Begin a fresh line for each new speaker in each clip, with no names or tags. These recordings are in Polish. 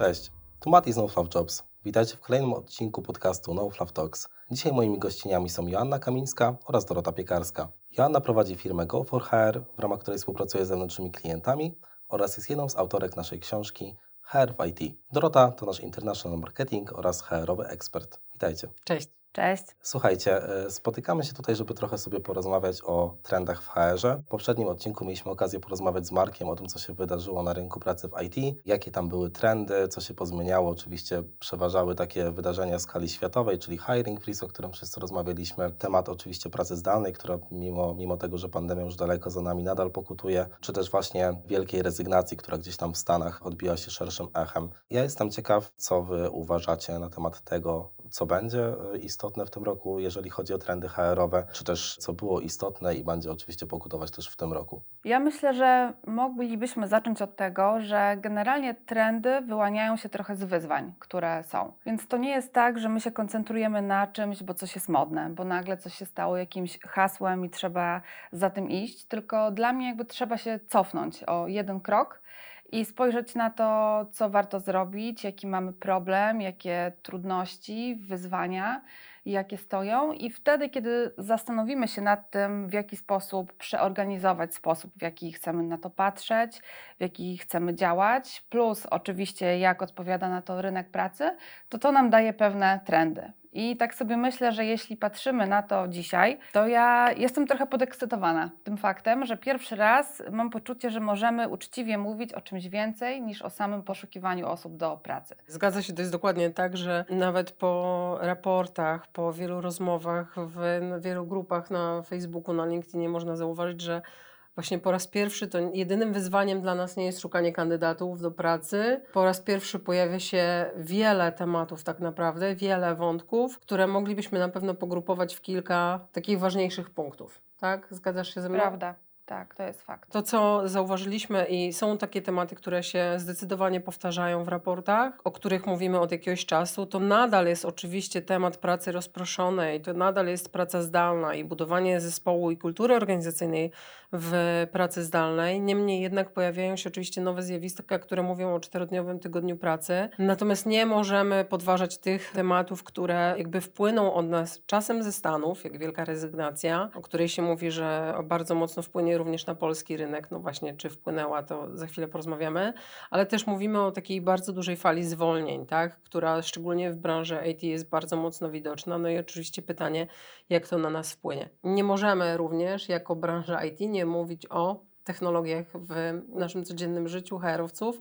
Cześć, tu Mati z NoFluff Jobs. Witajcie w kolejnym odcinku podcastu NoFluff Talks. Dzisiaj moimi gościniami są Joanna Kamińska oraz Dorota Piekarska. Joanna prowadzi firmę Go for HR, w ramach której współpracuje z zewnętrznymi klientami oraz jest jedną z autorek naszej książki HR w IT. Dorota to nasz international marketing oraz HR-owy ekspert. Witajcie.
Cześć.
Cześć.
Słuchajcie, e, spotykamy się tutaj, żeby trochę sobie porozmawiać o trendach w HR-ze. W poprzednim odcinku mieliśmy okazję porozmawiać z Markiem o tym, co się wydarzyło na rynku pracy w IT, jakie tam były trendy, co się pozmieniało. Oczywiście przeważały takie wydarzenia w skali światowej, czyli hiring freeze, o którym wszyscy rozmawialiśmy. Temat oczywiście pracy zdalnej, która mimo, mimo tego, że pandemia już daleko za nami, nadal pokutuje, czy też właśnie wielkiej rezygnacji, która gdzieś tam w Stanach odbiła się szerszym echem. Ja jestem ciekaw, co Wy uważacie na temat tego, co będzie e, istotne w tym roku, jeżeli chodzi o trendy HR-owe, czy też co było istotne i będzie oczywiście pokutować też w tym roku?
Ja myślę, że moglibyśmy zacząć od tego, że generalnie trendy wyłaniają się trochę z wyzwań, które są. Więc to nie jest tak, że my się koncentrujemy na czymś, bo coś jest modne, bo nagle coś się stało jakimś hasłem i trzeba za tym iść, tylko dla mnie jakby trzeba się cofnąć o jeden krok i spojrzeć na to, co warto zrobić, jaki mamy problem, jakie trudności, wyzwania, jakie stoją. I wtedy, kiedy zastanowimy się nad tym, w jaki sposób przeorganizować sposób, w jaki chcemy na to patrzeć, w jaki chcemy działać, plus oczywiście, jak odpowiada na to rynek pracy, to to nam daje pewne trendy. I tak sobie myślę, że jeśli patrzymy na to dzisiaj, to ja jestem trochę podekscytowana tym faktem, że pierwszy raz mam poczucie, że możemy uczciwie mówić o czymś więcej niż o samym poszukiwaniu osób do pracy.
Zgadza się, to jest dokładnie tak, że nawet po raportach, po wielu rozmowach w wielu grupach na Facebooku, na LinkedInie można zauważyć, że Właśnie po raz pierwszy to jedynym wyzwaniem dla nas nie jest szukanie kandydatów do pracy. Po raz pierwszy pojawia się wiele tematów, tak naprawdę, wiele wątków, które moglibyśmy na pewno pogrupować w kilka takich ważniejszych punktów. Tak? Zgadzasz się ze mną?
Prawda. Tak, to jest fakt.
To, co zauważyliśmy, i są takie tematy, które się zdecydowanie powtarzają w raportach, o których mówimy od jakiegoś czasu, to nadal jest oczywiście temat pracy rozproszonej, to nadal jest praca zdalna i budowanie zespołu i kultury organizacyjnej w pracy zdalnej. Niemniej jednak pojawiają się oczywiście nowe zjawiska, które mówią o czterodniowym tygodniu pracy. Natomiast nie możemy podważać tych tematów, które jakby wpłyną od nas czasem ze Stanów, jak wielka rezygnacja, o której się mówi, że bardzo mocno wpłynie również na polski rynek. No właśnie, czy wpłynęła, to za chwilę porozmawiamy. Ale też mówimy o takiej bardzo dużej fali zwolnień, tak? która szczególnie w branży IT jest bardzo mocno widoczna. No i oczywiście pytanie, jak to na nas wpłynie. Nie możemy również jako branża IT nie mówić o technologiach w naszym codziennym życiu HR-owców,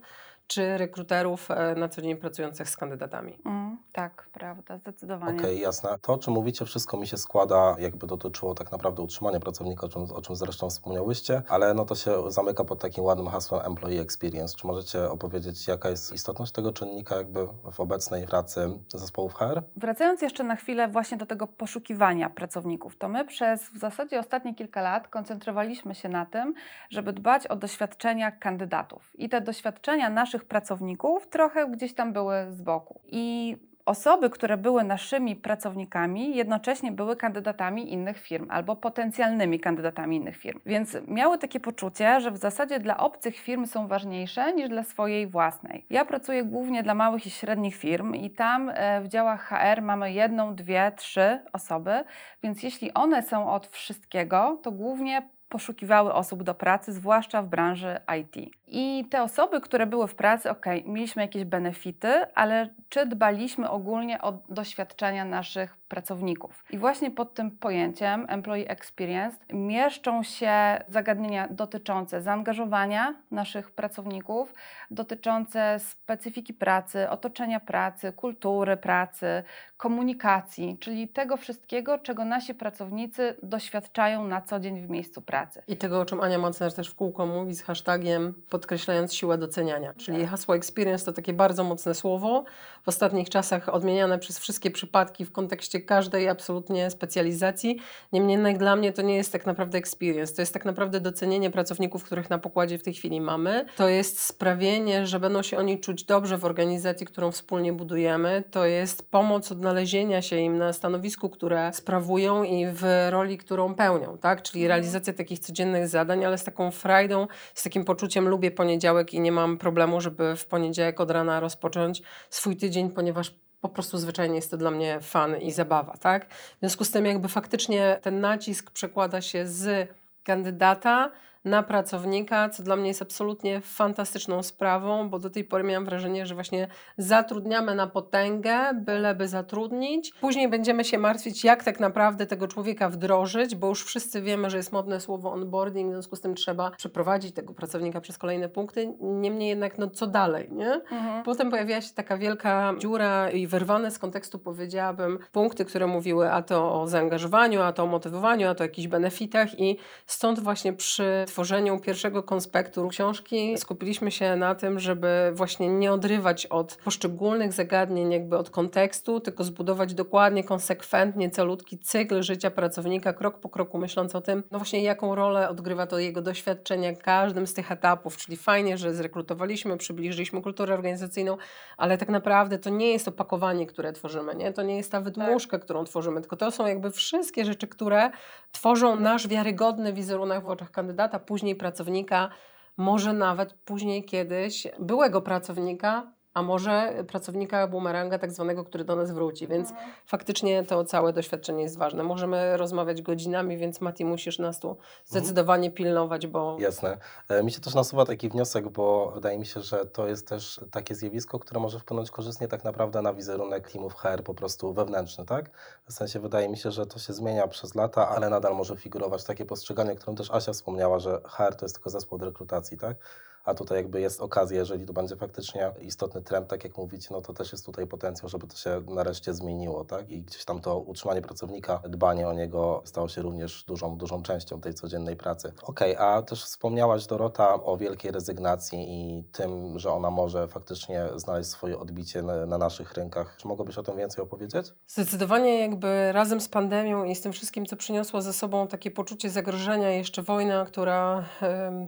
czy rekruterów e, na co dzień pracujących z kandydatami.
Mm, tak, prawda, zdecydowanie.
Okej, okay, jasne. To, o czym mówicie, wszystko mi się składa, jakby dotyczyło tak naprawdę utrzymania pracownika, o czym, o czym zresztą wspomniałyście, ale no to się zamyka pod takim ładnym hasłem Employee Experience. Czy możecie opowiedzieć, jaka jest istotność tego czynnika jakby w obecnej pracy zespołów HR?
Wracając jeszcze na chwilę właśnie do tego poszukiwania pracowników, to my przez w zasadzie ostatnie kilka lat koncentrowaliśmy się na tym, żeby dbać o doświadczenia kandydatów. I te doświadczenia naszych naszych pracowników trochę gdzieś tam były z boku. I osoby, które były naszymi pracownikami, jednocześnie były kandydatami innych firm albo potencjalnymi kandydatami innych firm. Więc miały takie poczucie, że w zasadzie dla obcych firm są ważniejsze niż dla swojej własnej. Ja pracuję głównie dla małych i średnich firm i tam e, w działach HR mamy jedną, dwie, trzy osoby, więc jeśli one są od wszystkiego, to głównie poszukiwały osób do pracy, zwłaszcza w branży IT. I te osoby, które były w pracy, ok, mieliśmy jakieś benefity, ale czy dbaliśmy ogólnie o doświadczenia naszych pracowników? I właśnie pod tym pojęciem Employee Experience mieszczą się zagadnienia dotyczące zaangażowania naszych pracowników, dotyczące specyfiki pracy, otoczenia pracy, kultury pracy, komunikacji, czyli tego wszystkiego, czego nasi pracownicy doświadczają na co dzień w miejscu pracy.
I tego, o czym Ania Mocner też w kółko mówi z hashtagiem podkreślając siłę doceniania. Czyli tak. hasło experience to takie bardzo mocne słowo, w ostatnich czasach odmieniane przez wszystkie przypadki w kontekście każdej absolutnie specjalizacji. Niemniej jednak dla mnie to nie jest tak naprawdę experience, to jest tak naprawdę docenienie pracowników, których na pokładzie w tej chwili mamy. To jest sprawienie, że będą się oni czuć dobrze w organizacji, którą wspólnie budujemy. To jest pomoc odnalezienia się im na stanowisku, które sprawują i w roli, którą pełnią, tak? Czyli mhm. realizacja takich codziennych zadań, ale z taką frajdą, z takim poczuciem lubię poniedziałek i nie mam problemu, żeby w poniedziałek od rana rozpocząć swój tydzień, ponieważ po prostu zwyczajnie jest to dla mnie fan i zabawa, tak? W związku z tym jakby faktycznie ten nacisk przekłada się z kandydata na pracownika, co dla mnie jest absolutnie fantastyczną sprawą, bo do tej pory miałam wrażenie, że właśnie zatrudniamy na potęgę, byleby zatrudnić. Później będziemy się martwić, jak tak naprawdę tego człowieka wdrożyć, bo już wszyscy wiemy, że jest modne słowo onboarding, w związku z tym trzeba przeprowadzić tego pracownika przez kolejne punkty. Niemniej jednak, no co dalej, nie? Mhm. Potem pojawiła się taka wielka dziura i wyrwane z kontekstu, powiedziałabym, punkty, które mówiły a to o zaangażowaniu, a to o motywowaniu, a to o jakichś benefitach i stąd właśnie przy tworzeniu pierwszego konspektu książki skupiliśmy się na tym, żeby właśnie nie odrywać od poszczególnych zagadnień, jakby od kontekstu, tylko zbudować dokładnie, konsekwentnie, celutki cykl życia pracownika, krok po kroku, myśląc o tym, no właśnie jaką rolę odgrywa to jego doświadczenie każdym z tych etapów, czyli fajnie, że zrekrutowaliśmy, przybliżyliśmy kulturę organizacyjną, ale tak naprawdę to nie jest opakowanie, które tworzymy, nie? To nie jest ta wydmuszka, tak. którą tworzymy, tylko to są jakby wszystkie rzeczy, które tworzą nasz wiarygodny wizerunek w oczach kandydata, później pracownika, może nawet później kiedyś byłego pracownika, a może pracownika boomeranga tak zwanego, który do nas wróci, więc mhm. faktycznie to całe doświadczenie jest ważne. Możemy rozmawiać godzinami, więc Mati musisz nas tu zdecydowanie mhm. pilnować, bo...
Jasne. E, mi się też nasuwa taki wniosek, bo wydaje mi się, że to jest też takie zjawisko, które może wpłynąć korzystnie tak naprawdę na wizerunek teamów HR po prostu wewnętrzny, tak? W sensie wydaje mi się, że to się zmienia przez lata, ale nadal może figurować takie postrzeganie, o którym też Asia wspomniała, że HR to jest tylko zespół od rekrutacji, tak? A tutaj jakby jest okazja, jeżeli to będzie faktycznie istotny trend, tak jak mówicie, no to też jest tutaj potencjał, żeby to się nareszcie zmieniło, tak? I gdzieś tam to utrzymanie pracownika, dbanie o niego stało się również dużą, dużą częścią tej codziennej pracy. Okej, okay, a też wspomniałaś Dorota o wielkiej rezygnacji i tym, że ona może faktycznie znaleźć swoje odbicie na, na naszych rynkach. Czy mogłabyś o tym więcej opowiedzieć?
Zdecydowanie jakby razem z pandemią i z tym wszystkim, co przyniosło ze sobą takie poczucie zagrożenia, jeszcze wojna, która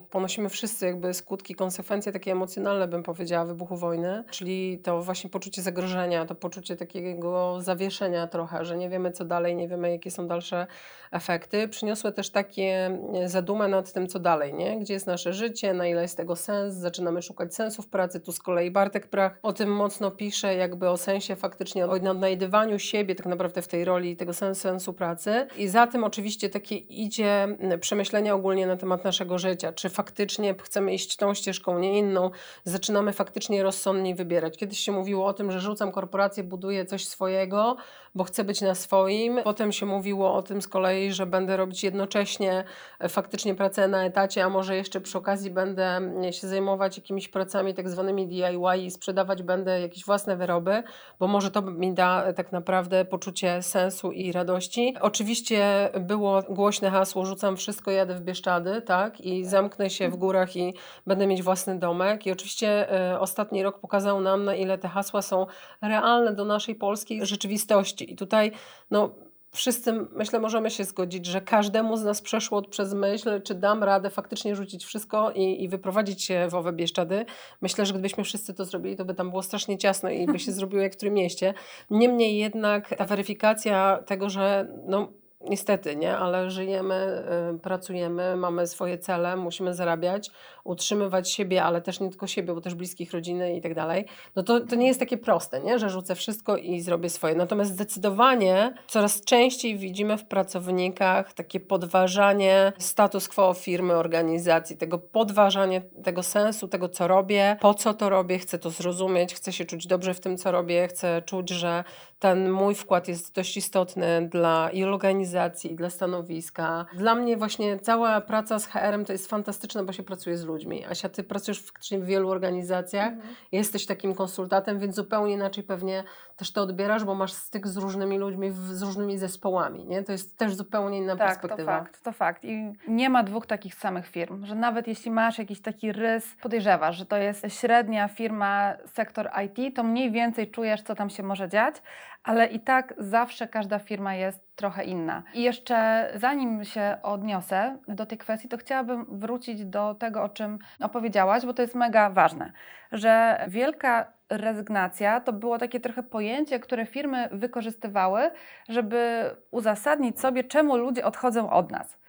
ponosimy wszyscy jakby skutki skutki, konsekwencje takie emocjonalne, bym powiedziała, wybuchu wojny, czyli to właśnie poczucie zagrożenia, to poczucie takiego zawieszenia trochę, że nie wiemy co dalej, nie wiemy jakie są dalsze efekty, przyniosły też takie e, zadumę nad tym, co dalej, nie? gdzie jest nasze życie, na ile jest tego sens, zaczynamy szukać sensu w pracy, tu z kolei Bartek Prach o tym mocno pisze, jakby o sensie faktycznie, o odnajdywaniu siebie tak naprawdę w tej roli tego sensu, pracy i za tym oczywiście takie idzie przemyślenia ogólnie na temat naszego życia, czy faktycznie chcemy iść tą ścieżką, nie inną, zaczynamy faktycznie rozsądniej wybierać. Kiedyś się mówiło o tym, że rzucam korporację, buduję coś swojego, bo chcę być na swoim. Potem się mówiło o tym z kolei, że będę robić jednocześnie e, faktycznie pracę na etacie, a może jeszcze przy okazji będę mm, się zajmować jakimiś pracami tak zwanymi DIY i sprzedawać będę jakieś własne wyroby, bo może to mi da e, tak naprawdę poczucie sensu i radości. Oczywiście było głośne hasło rzucam wszystko, jadę w Bieszczady, tak? I zamknę się w górach i będę mieć własny domek. I oczywiście y, ostatni rok pokazał nam, na ile te hasła są realne do naszej polskiej rzeczywistości. I tutaj, no, wszyscy, myślę, możemy się zgodzić, że każdemu z nas przeszło przez myśl, czy dam radę faktycznie rzucić wszystko i, i wyprowadzić się w owe Bieszczady. Myślę, że gdybyśmy wszyscy to zrobili, to by tam było strasznie ciasno i by się zrobiło jak w którym mieście. Niemniej jednak ta weryfikacja tego, że no, Niestety, nie, ale żyjemy, y, pracujemy, mamy swoje cele, musimy zarabiać, utrzymywać siebie, ale też nie tylko siebie, bo też bliskich, rodziny i tak dalej. No to, to nie jest takie proste, nie, że rzucę wszystko i zrobię swoje. Natomiast zdecydowanie coraz częściej widzimy w pracownikach takie podważanie status quo firmy, organizacji, tego podważanie tego sensu, tego co robię, po co to robię, chcę to zrozumieć, chcę się czuć dobrze w tym, co robię, chcę czuć, że ten mój wkład jest dość istotny dla i organizacji, i dla stanowiska. Dla mnie właśnie cała praca z HR-em to jest fantastyczne, bo się pracuje z ludźmi. Asia, ty pracujesz faktycznie w wielu organizacjach, mhm. jesteś takim konsultantem, więc zupełnie inaczej pewnie też to odbierasz, bo masz styk z różnymi ludźmi, z różnymi zespołami, nie? To jest też zupełnie inna
tak,
perspektywa.
to fakt, to fakt. I nie ma dwóch takich samych firm, że nawet jeśli masz jakiś taki rys, podejrzewasz, że to jest średnia firma, sektor IT, to mniej więcej czujesz, co tam się może dziać, ale i tak zawsze każda firma jest trochę inna. I jeszcze zanim się odniosę do tej kwestii, to chciałabym wrócić do tego, o czym opowiedziałaś, bo to jest mega ważne, że wielka rezygnacja to było takie trochę pojęcie, które firmy wykorzystywały, żeby uzasadnić sobie, czemu ludzie odchodzą od nas.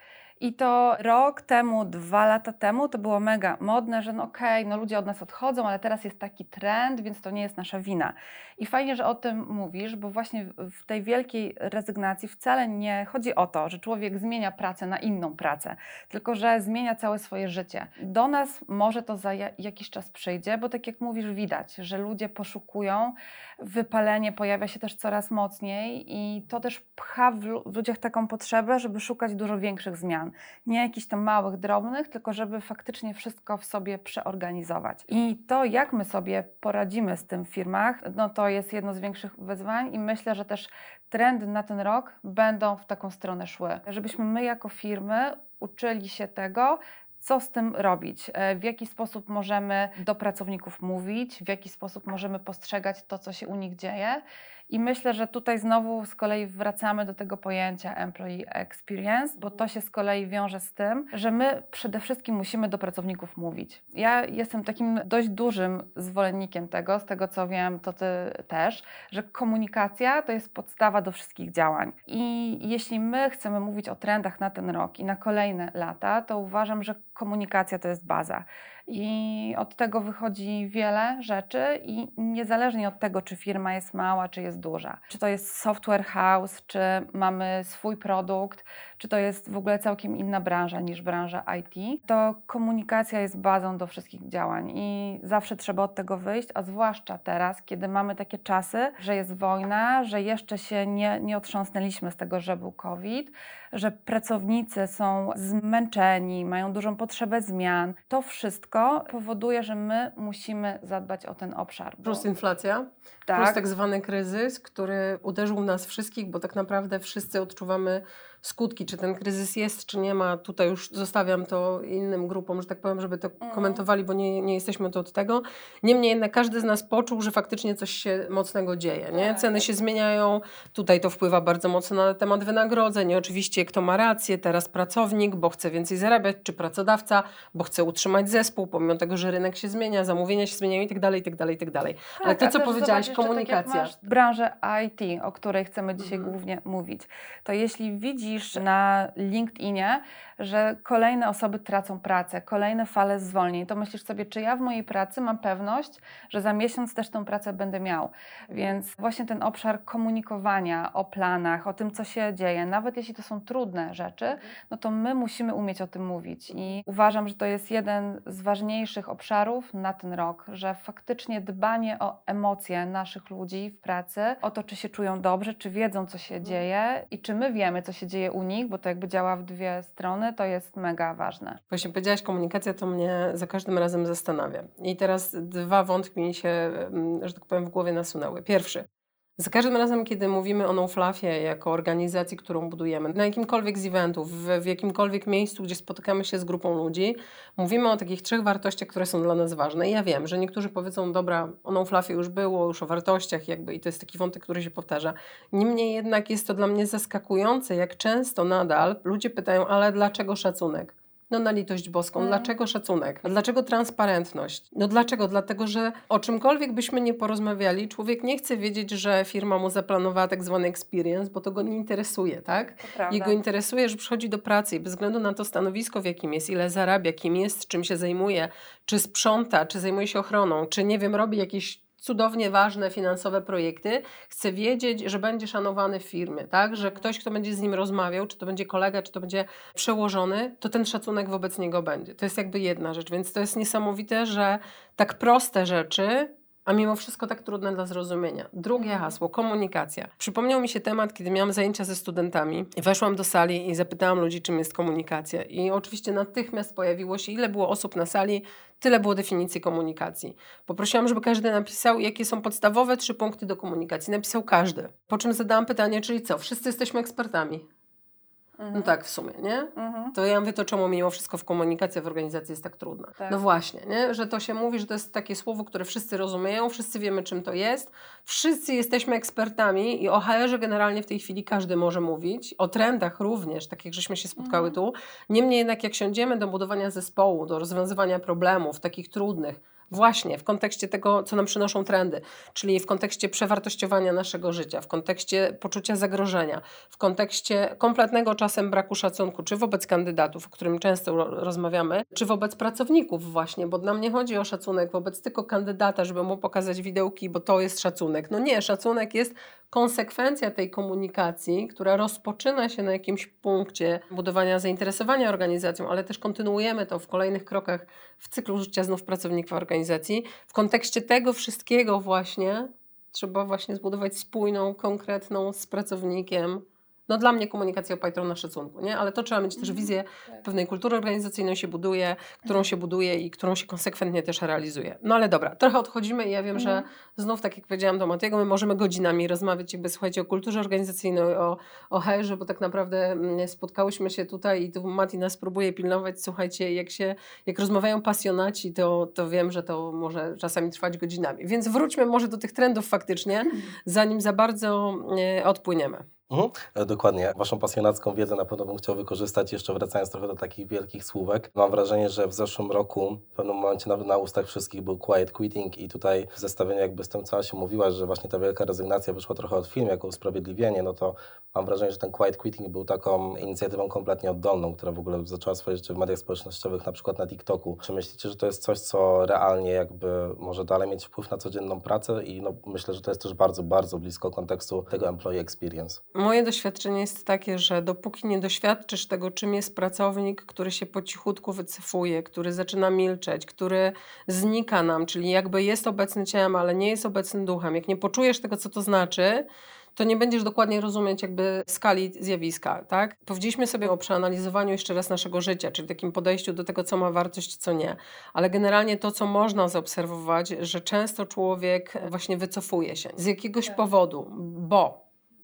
I to rok temu, dwa lata temu to było mega modne, że no okej, okay, no ludzie od nas odchodzą, ale teraz jest taki trend, więc to nie jest nasza wina. I fajnie, że o tym mówisz, bo właśnie w tej wielkiej rezygnacji wcale nie chodzi o to, że człowiek zmienia pracę na inną pracę, tylko że zmienia całe swoje życie. Do nas może to za jakiś czas przyjdzie, bo tak jak mówisz, widać, że ludzie poszukują, wypalenie pojawia się też coraz mocniej i to też pcha w ludziach taką potrzebę, żeby szukać dużo większych zmian. Nie jakichś tam małych, drobnych, tylko żeby faktycznie wszystko w sobie przeorganizować. I to, jak my sobie poradzimy z tym w firmach, no to jest jedno z większych wyzwań i myślę, że też trendy na ten rok będą w taką stronę szły. Żebyśmy my jako firmy uczyli się tego, co z tym robić, e, w jaki sposób możemy do pracowników mówić, w jaki sposób możemy postrzegać to, co się u nich dzieje i myślę, że tutaj znowu z kolei wracamy do tego pojęcia employee experience, bo to się z kolei wiąże z tym, że my przede wszystkim musimy do pracowników mówić. Ja jestem takim dość dużym zwolennikiem tego, z tego co wiem, to ty też, że komunikacja to jest podstawa do wszystkich działań. I jeśli my chcemy mówić o trendach na ten rok i na kolejne lata, to uważam, że komunikacja to jest baza. I od tego wychodzi wiele rzeczy, i niezależnie od tego, czy firma jest mała, czy jest duża, czy to jest software house, czy mamy swój produkt, czy to jest w ogóle całkiem inna branża niż branża IT, to komunikacja jest bazą do wszystkich działań i zawsze trzeba od tego wyjść, a zwłaszcza teraz, kiedy mamy takie czasy, że jest wojna, że jeszcze się nie, nie otrząsnęliśmy z tego, że był COVID, że pracownicy są zmęczeni, mają dużą potrzebę zmian. To wszystko powoduje, że my musimy zadbać o ten obszar.
Bo... Plus inflacja, tak. plus tak zwany kryzys, który uderzył nas wszystkich, bo tak naprawdę wszyscy odczuwamy skutki, czy ten kryzys jest, czy nie ma. Tutaj już zostawiam to innym grupom, że tak powiem, żeby to mhm. komentowali, bo nie, nie jesteśmy tu od tego. Niemniej jednak każdy z nas poczuł, że faktycznie coś się mocnego dzieje. Nie? Tak. Ceny się zmieniają, tutaj to wpływa bardzo mocno na temat wynagrodzeń. Oczywiście kto ma rację, teraz pracownik, bo chce więcej zarabiać, czy pracodawca, bo chce utrzymać zespół, pomimo tego, że rynek się zmienia, zamówienia się zmieniają i tak dalej, i tak dalej, i tak dalej. Ale to, co powiedziałaś, komunikacja. Tak
branżę IT, o której chcemy dzisiaj mhm. głównie mówić, to jeśli widzisz widzisz na LinkedInie, że kolejne osoby tracą pracę, kolejne fale zwolnień, to myślisz sobie, czy ja w mojej pracy mam pewność, że za miesiąc też tę pracę będę miał. Więc właśnie ten obszar komunikowania o planach, o tym, co się dzieje, nawet jeśli to są trudne rzeczy, no to my musimy umieć o tym mówić. I uważam, że to jest jeden z ważniejszych obszarów na ten rok, że faktycznie dbanie o emocje naszych ludzi w pracy, o to, czy się czują dobrze, czy wiedzą, co się dzieje i czy my wiemy, co się dzieje dzieje u nich, bo to jakby działa w dwie strony, to jest mega ważne.
Właśnie powiedziałaś komunikacja, to mnie za każdym razem zastanawia. I teraz dwa wątki mi się, mm, że tak powiem, w głowie nasunęły. Pierwszy, za każdym razem, kiedy mówimy o NoFluffie jako organizacji, którą budujemy, na jakimkolwiek z eventów, w, jakimkolwiek miejscu, gdzie spotykamy się z grupą ludzi, mówimy o takich trzech wartościach, które są dla nas ważne. I ja wiem, że niektórzy powiedzą, dobra, o NoFluffie już było, już o wartościach jakby i to jest taki wątek, który się powtarza. Niemniej jednak jest to dla mnie zaskakujące, jak często nadal ludzie pytają, ale dlaczego szacunek? No na litość boską. Mm. Dlaczego szacunek? A dlaczego transparentność? No dlaczego? Dlatego, że o czymkolwiek byśmy nie porozmawiali, człowiek nie chce wiedzieć, że firma mu zaplanowała tak zwany experience, bo to go nie interesuje, tak? Jego interesuje, że przychodzi do pracy i bez względu na to stanowisko, w jakim jest, ile zarabia, kim jest, czym się zajmuje, czy sprząta, czy zajmuje się ochroną, czy nie wiem, robi jakieś cudownie ważne finansowe projekty, chce wiedzieć, że będzie szanowany w firmie, tak? Że ktoś, kto będzie z nim rozmawiał, czy to będzie kolega, czy to będzie przełożony, to ten szacunek wobec niego będzie. To jest jakby jedna rzecz, więc to jest niesamowite, że tak proste rzeczy a mimo wszystko tak trudne dla zrozumienia. Drugie hasło, komunikacja. Przypomniał mi się temat, kiedy miałam zajęcia ze studentami. Weszłam do sali i zapytałam ludzi, czym jest komunikacja. I oczywiście natychmiast pojawiło się, ile było osób na sali, tyle było definicji komunikacji. Poprosiłam, żeby każdy napisał, jakie są podstawowe trzy punkty do komunikacji. Napisał każdy. Po czym zadałam pytanie, czyli co? Wszyscy jesteśmy ekspertami. No mhm. No tak, w sumie, nie? Mhm. To ja mówię, to czemu mimo wszystko w komunikacja w organizacji jest tak trudna? Tak. No właśnie, nie? Że to się mówi, że to jest takie słowo, które wszyscy rozumieją, wszyscy wiemy, czym to jest, wszyscy jesteśmy ekspertami i o HR-ze generalnie w tej chwili każdy może mówić, o trendach również, tak jak żeśmy się spotkały mhm. tu. Niemniej jednak, jak siądziemy do budowania zespołu, do rozwiązywania problemów takich trudnych, Właśnie w kontekście tego, co nam przynoszą trendy, czyli w kontekście przewartościowania naszego życia, w kontekście poczucia zagrożenia, w kontekście kompletnego czasem braku szacunku, czy wobec kandydatów, o którym często rozmawiamy, czy wobec pracowników właśnie, bo nam nie chodzi o szacunek wobec tylko kandydata, żeby mu pokazać widełki, bo to jest szacunek. No nie, szacunek jest konsekwencja tej komunikacji, która rozpoczyna się na jakimś punkcie budowania zainteresowania organizacją, ale też kontynuujemy to w kolejnych krokach w cyklu życia znów pracownika organizacji. W kontekście tego wszystkiego właśnie trzeba właśnie zbudować spójną, konkretną z pracownikiem no dla mnie komunikacja oparta na szacunku, nie? Ale to trzeba mieć też mhm. wizję tak. pewnej kultury organizacyjnej się buduje, którą mhm. się buduje i którą się konsekwentnie też realizuje. No ale dobra, trochę odchodzimy i ja wiem, że mhm. znów, tak jak powiedziałam do Matiego, my możemy godzinami rozmawiać jakby, słuchajcie, o kulturze organizacyjnej, o, o herze, bo tak naprawdę mm, spotkałyśmy się tutaj i tu Mati nas próbuje pilnować, słuchajcie, jak się, jak rozmawiają pasjonaci, to, to wiem, że to może czasami trwać godzinami. Więc wróćmy może do tych trendów faktycznie, zanim za bardzo e, odpłyniemy.
Mhm, e, dokładnie. Waszą pasjonacką wiedzę na pewno bym chciał wykorzystać, jeszcze wracając trochę do takich wielkich słówek. Mam wrażenie, że w zeszłym roku w pewnym momencie nawet na ustach wszystkich był quiet quitting i tutaj w zestawieniu jakby z tym, co się mówiła, że właśnie ta wielka rezygnacja wyszła trochę od film jako usprawiedliwienie, no to mam wrażenie, że ten quiet quitting był taką inicjatywą kompletnie oddolną, która w ogóle zaczęła swoje życie w mediach społecznościowych, na przykład na TikToku. Czy myślicie, że to jest coś, co realnie jakby może dalej mieć wpływ na codzienną pracę i no, myślę, że to jest też bardzo, bardzo blisko kontekstu tego employee experience.
Moje doświadczenie jest takie, że dopóki nie doświadczysz tego, czym jest pracownik, który się po cichutku wycofuje, który zaczyna milczeć, który znika nam, czyli jakby jest obecny ciałem, ale nie jest obecny duchem, jak nie poczujesz tego, co to znaczy, to nie będziesz dokładnie rozumieć jakby skali zjawiska, tak? Powiedzieliśmy sobie o przeanalizowaniu jeszcze raz naszego życia, czyli takim podejściu do tego, co ma wartość, co nie. Ale generalnie to, co można zaobserwować, że często człowiek właśnie wycofuje się z jakiegoś tak. powodu, bo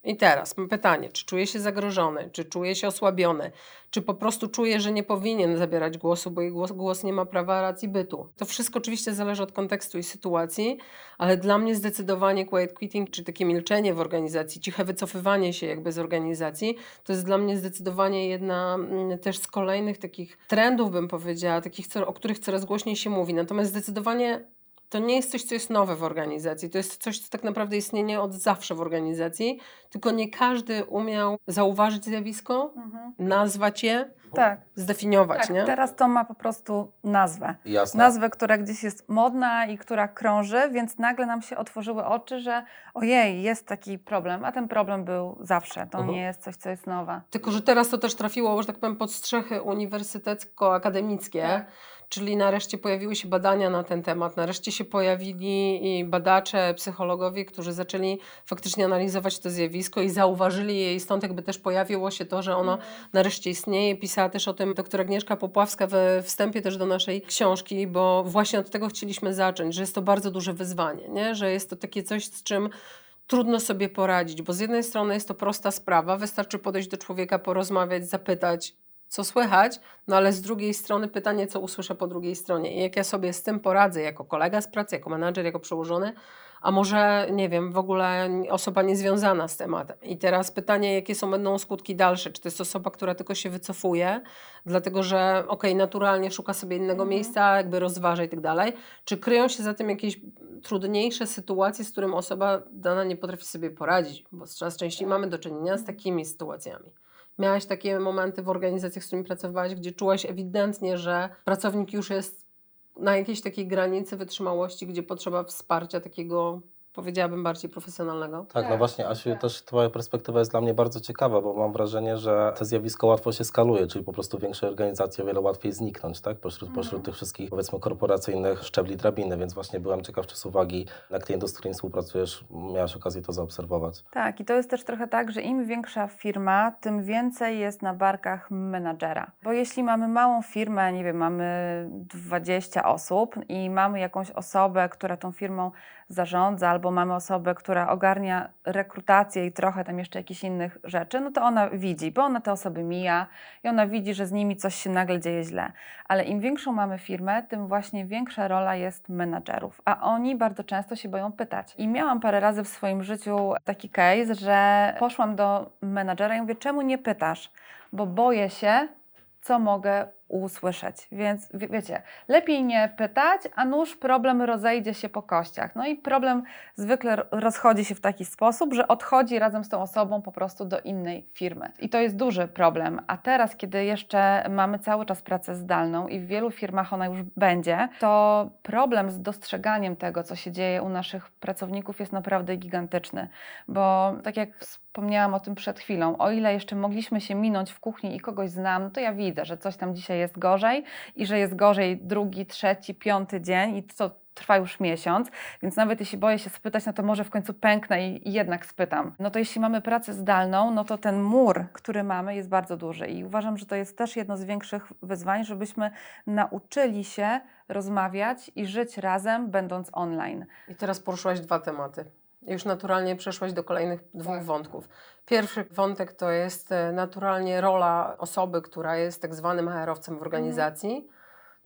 i teraz pytanie, czy czuje się zagrożony, czy czuje się osłabiony, czy po prostu czuje, że nie powinien zabierać głosu, bo jej głos, głos nie ma prawa racji bytu. To wszystko oczywiście zależy od kontekstu i sytuacji, ale dla mnie zdecydowanie quiet quitting, czy takie milczenie w organizacji, ciche wycofywanie się jakby z organizacji, to jest dla mnie zdecydowanie jedna mm, też z kolejnych takich trendów, bym powiedziała, takich, o których coraz głośniej się mówi. Natomiast zdecydowanie to nie jest coś, co jest nowe w organizacji. To jest coś, co tak naprawdę istnieje od zawsze w organizacji, tylko nie każdy umiał zauważyć zjawisko, mhm. nazwać je, tak. zdefiniować. Tak, nie?
teraz to ma po prostu nazwę. Jasne. Nazwę, która gdzieś jest modna i która krąży, więc nagle nam się otworzyły oczy, że ojej, jest taki problem, a ten problem był zawsze. To mhm. nie jest coś, co jest nowe.
Tylko, że teraz to też trafiło, że tak powiem, pod strzechy uniwersytecko-akademickie. Tak Czyli nareszcie pojawiły się badania na ten temat, nareszcie się pojawili badacze, psychologowie, którzy zaczęli faktycznie analizować to zjawisko i zauważyli je i stąd jakby też pojawiło się to, że ono mhm. nareszcie istnieje. Pisała też o tym doktor Agnieszka Popławska we wstępie też do naszej książki, bo właśnie od tego chcieliśmy zacząć, że jest to bardzo duże wyzwanie, nie? że jest to takie coś, z czym trudno sobie poradzić, bo z jednej strony jest to prosta sprawa, wystarczy podejść do człowieka, porozmawiać, zapytać, co słychać, no ale z drugiej strony pytanie, co usłyszę po drugiej stronie i jak ja sobie z tym poradzę jako kolega z pracy, jako menadżer, jako przełożony, a może, nie wiem, w ogóle osoba niezwiązana z tematem. I teraz pytanie, jakie są będą skutki dalsze? Czy to jest osoba, która tylko się wycofuje, dlatego że okej, okay, naturalnie szuka sobie innego mhm. miejsca, jakby rozważa i tak dalej, czy kryją się za tym jakieś trudniejsze sytuacje, z którym osoba dana nie potrafi sobie poradzić, bo coraz częściej mamy do czynienia z takimi sytuacjami. Miałaś takie momenty w organizacjach, z którymi pracowałaś, gdzie czułaś ewidentnie, że pracownik już jest na jakiejś takiej granicy wytrzymałości, gdzie potrzeba wsparcia takiego powiedziałabym, bardziej profesjonalnego.
Tak, no tak, właśnie, Asiu, tak. też Twoja perspektywa jest dla mnie bardzo ciekawa, bo mam wrażenie, że to zjawisko łatwo się skaluje, czyli po prostu większej organizacji o wiele łatwiej zniknąć, tak, pośród, pośród mhm. tych wszystkich, powiedzmy, korporacyjnych szczebli drabiny, więc właśnie byłem ciekaw, czy z uwagi na klientów, z którymi współpracujesz, miałaś okazję to zaobserwować.
Tak, i to jest też trochę tak, że im większa firma, tym więcej jest na barkach menadżera. Bo jeśli mamy małą firmę, nie wiem, mamy 20 osób i mamy jakąś osobę, która tą firmą zarządza, albo mamy osobę, która ogarnia rekrutację i trochę tam jeszcze jakichś innych rzeczy, no to ona widzi, bo ona te osoby mija i ona widzi, że z nimi coś się nagle dzieje źle. Ale im większą mamy firmę, tym właśnie większa rola jest menadżerów, a oni bardzo często się boją pytać. I miałam parę razy w swoim życiu taki case, że poszłam do menadżera i mówię, czemu nie pytasz? Bo boję się, co mogę usłyszeć. Więc wie, wiecie, lepiej nie pytać, a nuż problem rozejdzie się po kościach. No i problem zwykle rozchodzi się w taki sposób, że odchodzi razem z tą osobą po prostu do innej firmy. I to jest duży problem. A teraz, kiedy jeszcze mamy cały czas pracę zdalną i w wielu firmach ona już będzie, to problem z dostrzeganiem tego, co się dzieje u naszych pracowników jest naprawdę gigantyczny. Bo tak jak wspomniałam o tym przed chwilą, o ile jeszcze mogliśmy się minąć w kuchni i kogoś znam, to ja widzę, że coś tam dzisiaj jest gorzej i że jest gorzej drugi, trzeci, piąty dzień i to trwa już miesiąc, więc nawet jeśli boję się spytać, no to może w końcu pęknę i, i, jednak spytam. No to jeśli mamy pracę zdalną, no to ten mur, który mamy jest bardzo duży i uważam, że to jest też jedno z większych wyzwań, żebyśmy nauczyli się rozmawiać i żyć razem, będąc online.
I teraz poruszyłaś dwa tematy. Już naturalnie przeszłaś do kolejnych dwóch tak. wątków. Pierwszy wątek to jest e, naturalnie rola osoby, która jest tak zwanym HR-owcem w organizacji, mhm.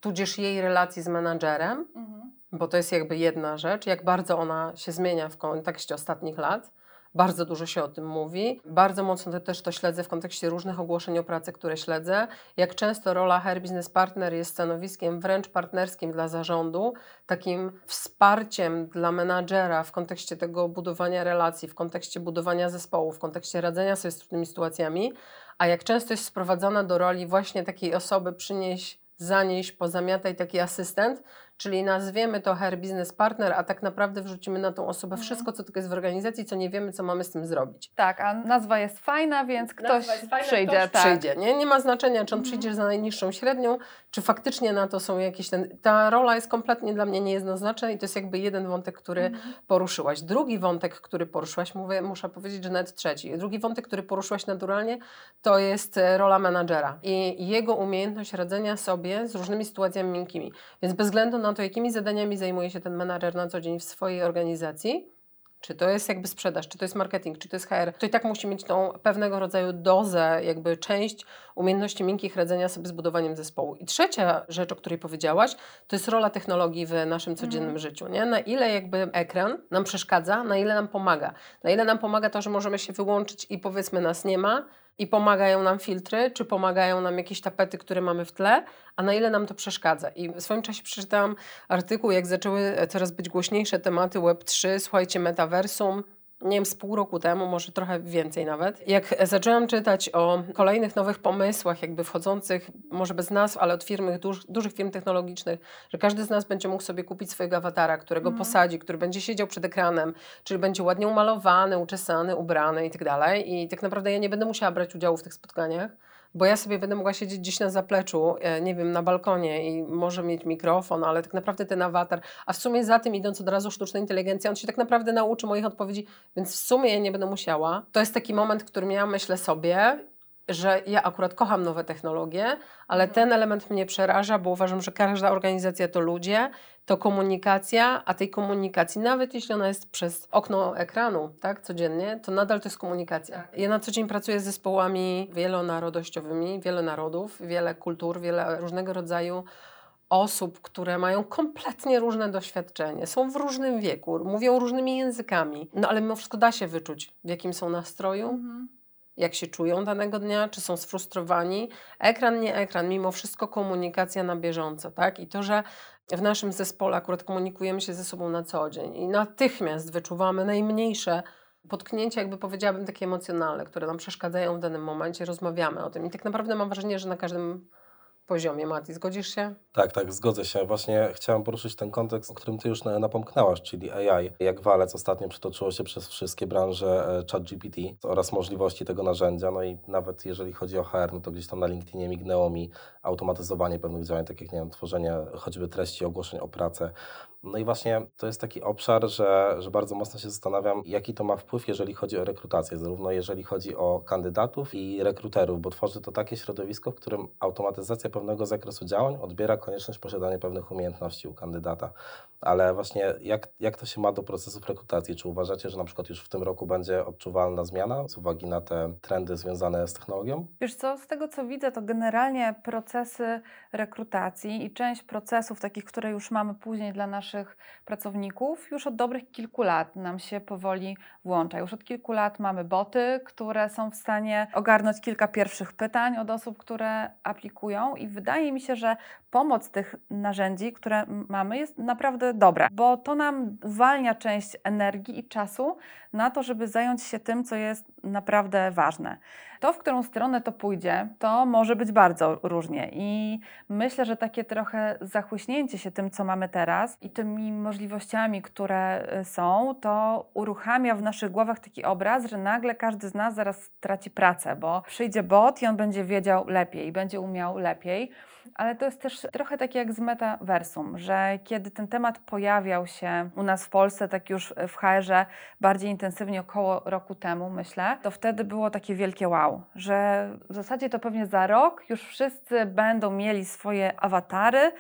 tudzież jej relacji z menadżerem. Mhm bo to jest jakby jedna rzecz, jak bardzo ona się zmienia w kontekście ostatnich lat. Bardzo dużo się o tym mówi. Bardzo mocno też to śledzę w kontekście różnych ogłoszeń o pracę, które śledzę. Jak często rola Hair Business Partner jest stanowiskiem wręcz partnerskim dla zarządu, takim wsparciem dla menadżera w kontekście tego budowania relacji, w kontekście budowania zespołu, w kontekście radzenia sobie z trudnymi sytuacjami, a jak często jest sprowadzana do roli właśnie takiej osoby przynieść zanieść, pozamiataj taki asystent, Czyli nazwiemy to HR Business Partner, a tak naprawdę wrzucimy na tą osobę mhm. wszystko, co tylko jest w organizacji, co nie wiemy, co mamy z tym zrobić.
Tak, a nazwa jest fajna, więc ktoś fajna, przyjdzie. Ktoś
tak. przyjdzie. Nie? nie ma znaczenia, czy on mhm. przyjdzie za najniższą średnią, czy faktycznie na to są jakieś... Ten... Ta rola jest kompletnie dla mnie niejednoznaczna i to jest jakby jeden wątek, który mhm. poruszyłaś. Drugi wątek, który poruszyłaś, mówię, muszę powiedzieć, że nawet trzeci. Drugi wątek, który poruszyłaś naturalnie, to jest e, rola menadżera i jego umiejętność radzenia sobie z różnymi sytuacjami miękkimi. Więc bez względu na to, jakimi zadaniami zajmuje się ten menadżer na co dzień w swojej organizacji, czy to jest jakby sprzedaż, czy to jest marketing, czy to jest HR, to i tak musi mieć tą pewnego rodzaju dozę, jakby część umiejętności miękkich radzenia sobie z budowaniem zespołu. I trzecia rzecz, o której powiedziałaś, to jest rola technologii w naszym codziennym mm. życiu. Nie? Na ile jakby ekran nam przeszkadza, na ile nam pomaga. Na ile nam pomaga to, że możemy się wyłączyć i powiedzmy nas nie ma, i pomagają nam filtry, czy pomagają nam jakieś tapety, które mamy w tle, a na ile nam to przeszkadza. I w swoim czasie przeczytałam artykuł, jak zaczęły coraz być głośniejsze tematy Web3, słuchajcie, metaversum, nie wiem, z pół roku temu, może trochę więcej nawet. Jak zaczęłam czytać o kolejnych nowych pomysłach, jakby wchodzących, może bez nazw, ale od firmy, duż, dużych firm technologicznych, że każdy z nas będzie mógł sobie kupić swojego awatara, którego mm. posadzi, który będzie siedział przed ekranem, czyli będzie ładnie umalowany, uczesany, ubrany i tak dalej. I tak naprawdę ja nie będę musiała brać udziału w tych spotkaniach bo ja sobie będę mogła siedzieć gdzieś na zapleczu, e, nie wiem, na balkonie i może mieć mikrofon, ale tak naprawdę ten awatar, a w sumie za tym idąc od razu sztuczna inteligencja, on się tak naprawdę nauczy moich odpowiedzi, więc w sumie ja nie będę musiała. To jest taki moment, w którym ja myślę sobie, że ja akurat kocham nowe technologie, ale mhm. ten element mnie przeraża, bo uważam, że każda organizacja to ludzie, to komunikacja, a tej komunikacji, nawet jeśli ona jest przez okno ekranu, tak, codziennie, to nadal to jest komunikacja. Tak. Ja na co dzień pracuję z zespołami wielonarodowościowymi, wiele narodów, wiele kultur, wiele różnego rodzaju osób, które mają kompletnie różne doświadczenie, są w różnym wieku, mówią różnymi językami, no ale mimo wszystko da się wyczuć, w jakim są nastroju, mhm jak się czują danego dnia, czy są sfrustrowani. Ekran, nie ekran, mimo wszystko komunikacja na bieżąco, tak? I to, że w naszym zespole akurat komunikujemy się ze sobą na co dzień i natychmiast wyczuwamy najmniejsze potknięcia, jakby powiedziałabym, takie emocjonalne, które nam przeszkadzają w danym momencie, rozmawiamy o tym. I tak naprawdę mam wrażenie, że na każdym poziomie. Mati, zgodzisz się?
Tak, tak, zgodzę się. Właśnie chciałem poruszyć ten kontekst, o którym Ty już napomknęłaś, czyli AI. Jak walec ostatnio przetoczyło się przez wszystkie branże e, ChatGPT oraz możliwości tego narzędzia. No i nawet jeżeli chodzi o HR, no to gdzieś tam na LinkedInie mignęło mi automatyzowanie pewnych działań, takich jak, nie wiem, tworzenie choćby treści ogłoszeń o pracę, no i właśnie to jest taki obszar, że, że bardzo mocno się zastanawiam, jaki to ma wpływ, jeżeli chodzi o rekrutację, zarówno jeżeli chodzi o kandydatów i rekruterów, bo tworzy to takie środowisko, w którym automatyzacja pewnego zakresu działań odbiera konieczność posiadania pewnych umiejętności u kandydata. Ale właśnie jak, jak to się ma do procesów rekrutacji? Czy uważacie, że na przykład już w tym roku będzie odczuwalna zmiana z uwagi na te trendy związane z technologią?
Wiesz co, z tego co widzę, to generalnie procesy rekrutacji i część procesów takich, które już mamy później dla naszych pracowników już od dobrych kilku lat nam się powoli włącza. Już od kilku lat mamy boty, które są w stanie ogarnąć kilka pierwszych pytań od osób, które aplikują i wydaje mi się, że pomoc tych narzędzi, które mamy jest naprawdę dobra, bo to nam uwalnia część energii i czasu na to, żeby zająć się tym, co jest naprawdę ważne. To, w którą stronę to pójdzie, to może być bardzo różnie. I myślę, że takie trochę zachłyśnięcie się tym, co mamy teraz i tymi możliwościami, które y, są, to uruchamia w naszych głowach taki obraz, że nagle każdy z nas zaraz traci pracę, bo przyjdzie bot i on będzie wiedział lepiej, będzie umiał lepiej ale to jest też trochę takie jak z metaversum, że kiedy ten temat pojawiał się u nas w Polsce, tak już w HR-ze bardziej intensywnie około roku temu, myślę, to wtedy było takie wielkie wow, że w zasadzie to pewnie za rok już wszyscy będą mieli swoje awatary,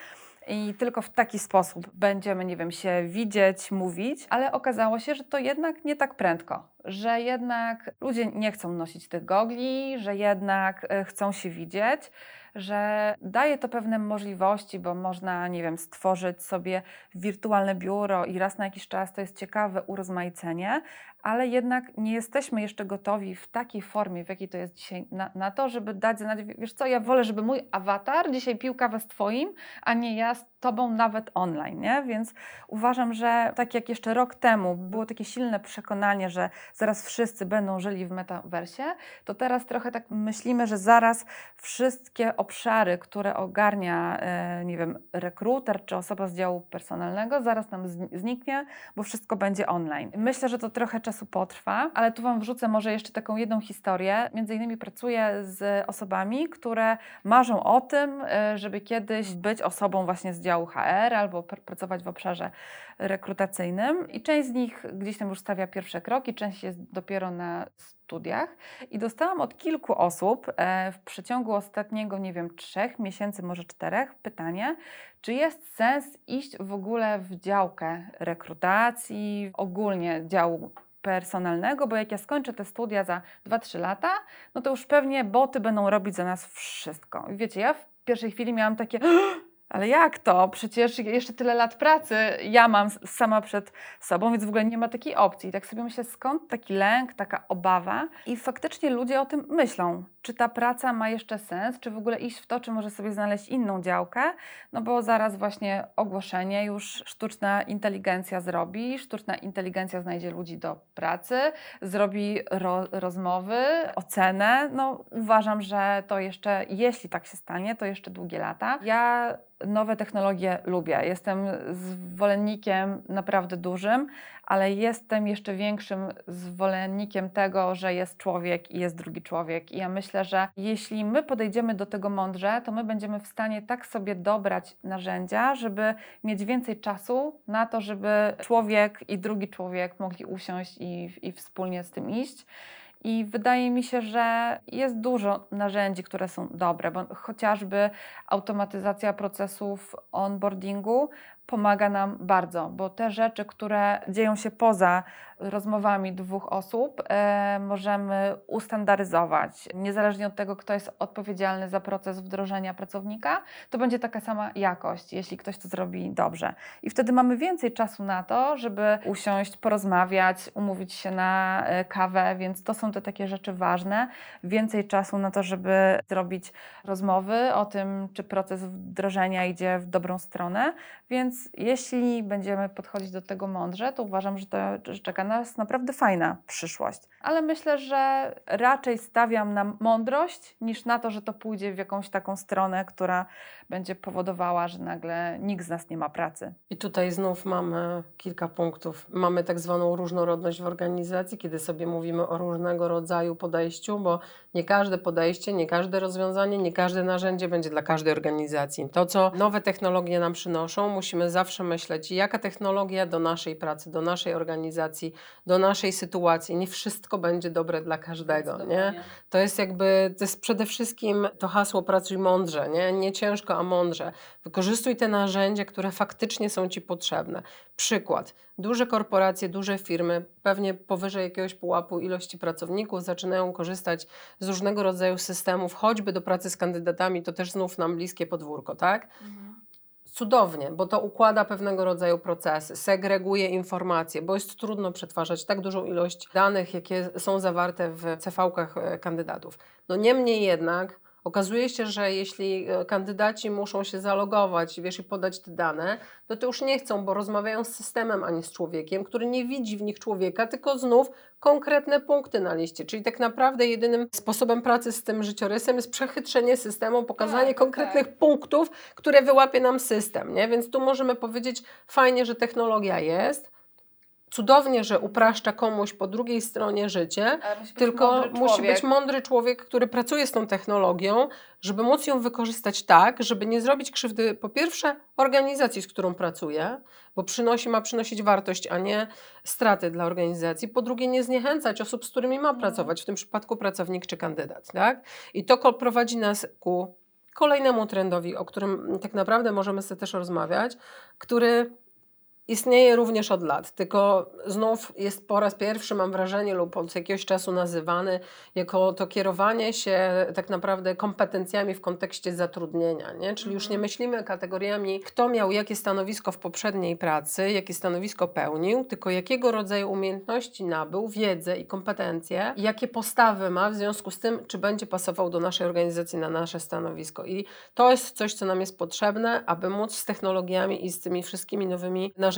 i tylko w taki sposób będziemy, nie wiem, się widzieć, mówić, ale okazało się, że to jednak nie tak prędko, że jednak ludzie nie chcą nosić tych gogli, że jednak e, chcą się widzieć że daje to pewne możliwości, bo można, nie wiem, stworzyć sobie wirtualne biuro i raz na jakiś czas to jest ciekawe urozmaicenie, ale jednak nie jesteśmy jeszcze gotowi w takiej formie, w jakiej to jest dzisiaj, na, na, to, żeby dać znać, wiesz co, ja wolę, żeby mój awatar dzisiaj pił kawę z Twoim, a nie ja z Tobą nawet online, nie? Więc uważam, że tak jak jeszcze rok temu było takie silne przekonanie, że zaraz wszyscy będą żyli w metaversie, to teraz trochę tak myślimy, że zaraz wszystkie obszary, które ogarnia, e, nie wiem, rekruter czy osoba z działu personalnego, zaraz nam zniknie, bo wszystko będzie online. Myślę, że to trochę czasu potrwa, ale tu Wam wrzucę może jeszcze taką jedną historię. Między innymi pracuję z osobami, które marzą o tym, e, żeby kiedyś być osobą właśnie z działu HR albo pr pracować w obszarze rekrutacyjnym i część z nich gdzieś tam już stawia pierwsze kroki, część jest dopiero na studiach i dostałam od kilku osób e, w przeciągu ostatniego, nie wiem, trzech miesięcy, może czterech, pytanie, czy jest sens iść w ogóle w działkę rekrutacji, ogólnie działu personalnego, bo jak ja skończę te studia za 2-3 lata, no to już pewnie boty będą robić za nas wszystko. I wiecie, ja w pierwszej chwili miałam takie ale jak to? Przecież jeszcze tyle lat pracy ja mam sama przed sobą, więc w ogóle nie ma takiej opcji. I tak sobie myślę, skąd taki lęk, taka obawa? I faktycznie ludzie o tym myślą. Czy ta praca ma jeszcze sens? Czy w ogóle iść w to, czy może sobie znaleźć inną działkę? No bo zaraz właśnie ogłoszenie już sztuczna inteligencja zrobi, sztuczna inteligencja znajdzie ludzi do pracy, zrobi ro rozmowy, ocenę. No uważam, że to jeszcze, jeśli tak się stanie, to jeszcze długie lata. Ja nowe technologie lubię. Jestem zwolennikiem naprawdę dużym, ale jestem jeszcze większym zwolennikiem tego, że jest człowiek i jest drugi człowiek. I ja myślę, że jeśli my podejdziemy do tego mądrze, to my będziemy w stanie tak sobie dobrać narzędzia, żeby mieć więcej czasu na to, żeby człowiek i drugi człowiek mogli usiąść i, i wspólnie z tym iść. I wydaje mi się, że jest dużo narzędzi, które są dobre, bo chociażby automatyzacja procesów onboardingu pomaga nam bardzo, bo te rzeczy, które dzieją się poza rozmowami dwóch osób, e, możemy ustandaryzować. Niezależnie od tego, kto jest odpowiedzialny za proces wdrożenia pracownika, to będzie taka sama jakość, jeśli ktoś to zrobi dobrze. I wtedy mamy więcej czasu na to, żeby usiąść, porozmawiać, umówić się na e, kawę, więc to są te takie rzeczy ważne. Więcej czasu na to, żeby zrobić rozmowy o tym, czy proces wdrożenia idzie w dobrą stronę. Więc jeśli będziemy podchodzić do tego mądrze, to uważam, że to że czeka nas naprawdę fajna przyszłość. Ale myślę, że raczej stawiam na mądrość niż na to, że to pójdzie w jakąś taką stronę, która będzie powodowała, że nagle nikt z nas nie ma pracy.
I tutaj znów mamy kilka punktów. Mamy tak zwaną różnorodność w organizacji, kiedy sobie mówimy o różnego rodzaju podejściu, bo nie każde podejście, nie każde rozwiązanie, nie każde narzędzie będzie dla każdej organizacji. To, co nowe technologie nam przynoszą, musimy zawsze myśleć, jaka technologia do naszej pracy, do naszej organizacji, do naszej sytuacji. Nie wszystko będzie dobre dla każdego. Nie? To jest jakby, to jest przede wszystkim to hasło pracuj mądrze, nie, nie ciężko, a mądrze. Wykorzystuj te narzędzia, które faktycznie są Ci potrzebne. Przykład. Duże korporacje, duże firmy, pewnie powyżej jakiegoś pułapu ilości pracowników, zaczynają korzystać z różnego rodzaju systemów, choćby do pracy z kandydatami, to też znów nam bliskie podwórko, tak? Mhm cudownie, bo to układa pewnego rodzaju procesy, segreguje informacje, bo jest trudno przetwarzać tak dużą ilość danych, jakie są zawarte w CV-kach e, kandydatów. No niemniej jednak okazuje się, że jeśli e, kandydaci muszą się zalogować wiesz, i podać te dane, to to już nie chcą, bo rozmawiają z systemem, a nie z człowiekiem, który nie widzi w nich człowieka, tylko znów konkretne punkty na liście. Czyli tak naprawdę jedynym sposobem pracy z tym życiorysem jest przechytrzenie systemu, pokazanie
Tak,
konkretnych
tak.
punktów, które wyłapie nam system. Nie? Więc tu możemy powiedzieć, fajnie, że technologia jest, cudownie, że upraszcza komuś po drugiej stronie życie,
musi
tylko musi być mądry człowiek, który pracuje z tą technologią, żeby móc ją wykorzystać tak, żeby nie zrobić krzywdy po pierwsze organizacji, z którą pracuje, bo przynosi, ma przynosić wartość, a nie straty dla organizacji. Po drugie nie zniechęcać osób, z którymi ma pracować, w tym przypadku pracownik czy kandydat. Tak? I to prowadzi nas ku kolejnemu trendowi, o którym tak naprawdę możemy sobie też rozmawiać, który istnieje również od lat, tylko znów jest po raz pierwszy, mam wrażenie, lub od jakiegoś czasu nazywany jako to kierowanie się tak naprawdę kompetencjami w kontekście zatrudnienia. Nie? Czyli już nie myślimy kategoriami, kto miał jakie stanowisko w poprzedniej pracy, jakie stanowisko pełnił, tylko jakiego rodzaju umiejętności nabył, wiedzę i kompetencje, i jakie postawy ma w związku z tym, czy będzie pasował do naszej organizacji na nasze stanowisko. I to jest coś, co nam jest potrzebne, aby móc z technologiami i z tymi wszystkimi nowymi narzędziami,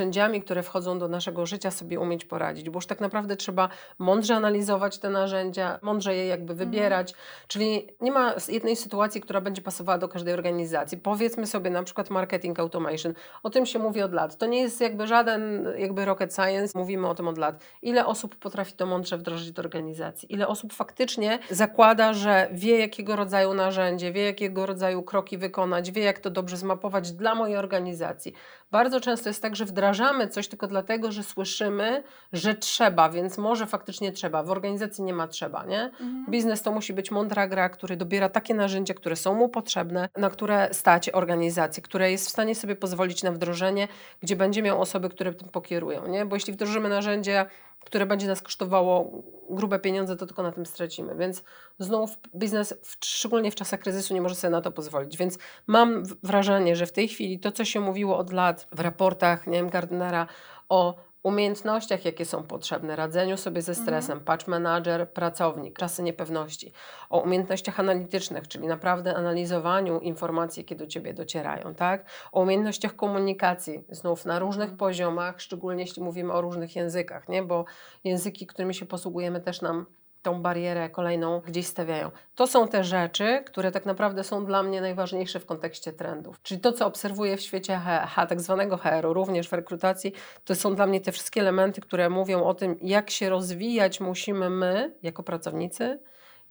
które wchodzą do naszego życia, sobie umieć poradzić. Bo już tak naprawdę trzeba mądrze analizować te narzędzia, mądrze je jakby wybierać. Czyli nie ma jednej sytuacji, która będzie pasowała do każdej organizacji. Powiedzmy sobie na przykład marketing automation. O tym się mówi od lat. To nie jest jakby żaden jakby rocket science. Mówimy o tym od lat. Ile osób potrafi to mądrze wdrożyć do organizacji? Ile osób faktycznie zakłada, że wie jakiego rodzaju narzędzie, wie jakiego rodzaju kroki wykonać, wie jak to dobrze zmapować dla mojej organizacji. Bardzo często jest tak, że wdrażamy coś tylko dlatego, że słyszymy, że trzeba, więc może faktycznie trzeba. W organizacji nie ma trzeba, nie?
Mhm.
Biznes to musi być mądra gra, który dobiera takie narzędzia, które są mu potrzebne, na które stać organizację, które jest w stanie sobie pozwolić na wdrożenie, gdzie będzie miał osoby, które tym pokierują, nie? Bo jeśli wdrożymy narzędzie, które będzie nas kosztowało grube pieniądze, to tylko na tym stracimy. Więc znów biznes, w, szczególnie w czasach kryzysu, nie może sobie na to pozwolić. Więc mam wrażenie, że w tej chwili to, co się mówiło od lat w raportach, nie wiem, Gardnera o umiejętnościach, jakie są potrzebne, radzeniu sobie ze stresem, patch manager, pracownik, czasy niepewności, o umiejętnościach analitycznych, czyli naprawdę analizowaniu informacji, jakie do Ciebie docierają, tak? O umiejętnościach komunikacji, znów na różnych poziomach, szczególnie jeśli mówimy o różnych językach, nie? Bo języki, którymi się posługujemy też nam tą barierę kolejną gdzieś stawiają. To są te rzeczy, które tak naprawdę są dla mnie najważniejsze w kontekście trendów. Czyli to, co obserwuję w świecie H, H tak zwanego HR-u, również w rekrutacji, to są dla mnie te wszystkie elementy, które mówią o tym, jak się rozwijać musimy my, jako pracownicy,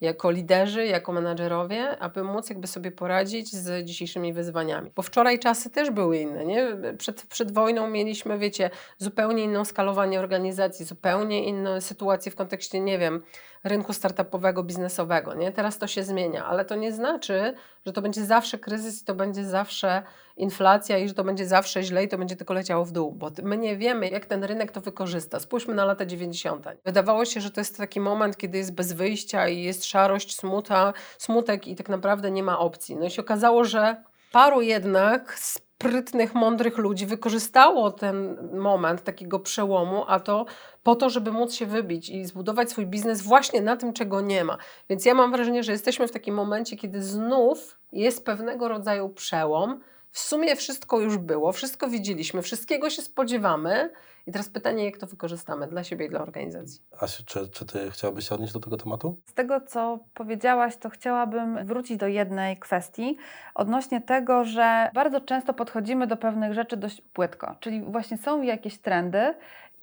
jako liderzy, jako menadżerowie, aby móc jakby sobie poradzić z dzisiejszymi wyzwaniami. Bo wczoraj czasy też były inne, nie? Przed, przed wojną mieliśmy, wiecie, zupełnie inną skalowanie organizacji, zupełnie inne sytuacje w kontekście, nie wiem, rynku startupowego, biznesowego, nie? Teraz to się zmienia, ale to nie znaczy, że to będzie zawsze kryzys i to będzie zawsze inflacja i że to będzie zawsze źle i to będzie tylko leciało w dół, bo my nie wiemy, jak ten rynek to wykorzysta. Spójrzmy na lata 90. Wydawało się, że to jest taki moment, kiedy jest bez wyjścia i jest szarość, smuta, smutek i tak naprawdę nie ma opcji. No i się okazało, że paru jednak sprytnych, mądrych ludzi wykorzystało ten moment takiego przełomu, a to po to, żeby móc się wybić i zbudować swój biznes właśnie na tym, czego nie ma. Więc ja mam wrażenie, że jesteśmy w takim momencie, kiedy znów jest pewnego rodzaju przełom. W sumie wszystko już było, wszystko widzieliśmy, wszystkiego się spodziewamy. I teraz pytanie, jak to wykorzystamy dla siebie i dla organizacji.
Asiu, czy, czy ty chciałabyś się odnieść do tego tematu?
Z tego, co powiedziałaś, to chciałabym wrócić do jednej kwestii odnośnie tego, że bardzo często podchodzimy do pewnych rzeczy dość płytko. Czyli właśnie są jakieś trendy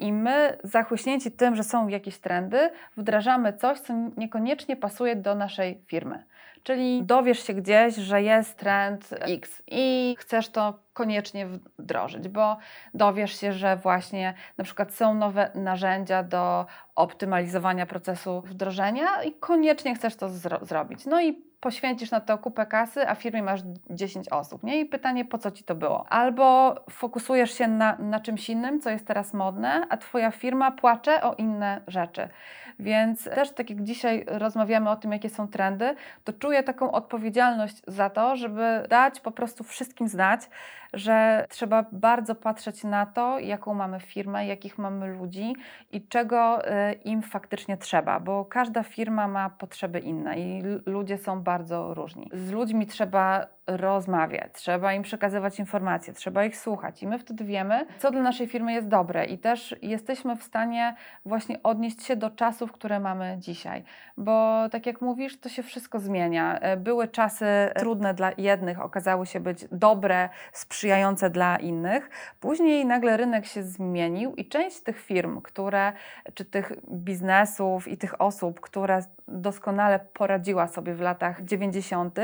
i my, zachłyśnięci tym, że są jakieś trendy, wdrażamy coś, co niekoniecznie pasuje do naszej firmy. Czyli dowiesz się gdzieś, że jest trend X i chcesz to koniecznie wdrożyć, bo dowiesz się, że właśnie na przykład są nowe narzędzia do optymalizowania procesu wdrożenia i koniecznie chcesz to zro- zrobić. No i poświęcisz na to kupę kasy, a w firmie masz 10 osób, nie? I pytanie, po co ci to było? Albo fokusujesz się na, na czymś innym, co jest teraz modne, a twoja firma płacze o inne rzeczy. Więc też tak jak dzisiaj rozmawiamy o tym, jakie są trendy, to czuję taką odpowiedzialność za to, żeby dać po prostu wszystkim znać, że trzeba bardzo patrzeć na to, jaką mamy firmę, jakich mamy ludzi i czego e, im faktycznie trzeba, bo każda firma ma potrzeby inne i ludzie są bardzo różni. Z ludźmi trzeba rozmawiać, trzeba im przekazywać informacje, trzeba ich słuchać i my wtedy wiemy, co dla naszej firmy jest dobre i też jesteśmy w stanie właśnie odnieść się do czasów, które mamy dzisiaj, bo tak jak mówisz, to się wszystko zmienia. E, były czasy trudne dla jednych, okazały się być dobre, sprzyjające dla innych. Później nagle rynek się zmienił i część tych firm, które, czy tych biznesów i tych osób, które doskonale poradziła sobie w latach 90.,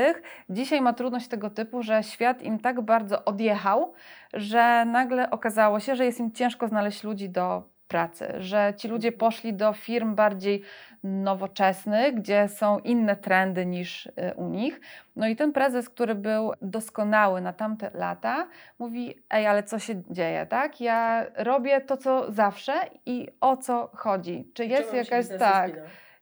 dzisiaj ma trudność tego typu, że świat im tak bardzo odjechał, że nagle okazało się, że jest im ciężko znaleźć ludzi do pracy, że ci ludzie mhm. poszli do firm bardziej nowoczesnych, gdzie są inne trendy niż y, u nich. No i ten prezes, który był doskonały na tamte lata, mówi: Ej, ale co się dzieje, tak? Ja robię to, co zawsze i o co chodzi? Czy jest jakaś tak?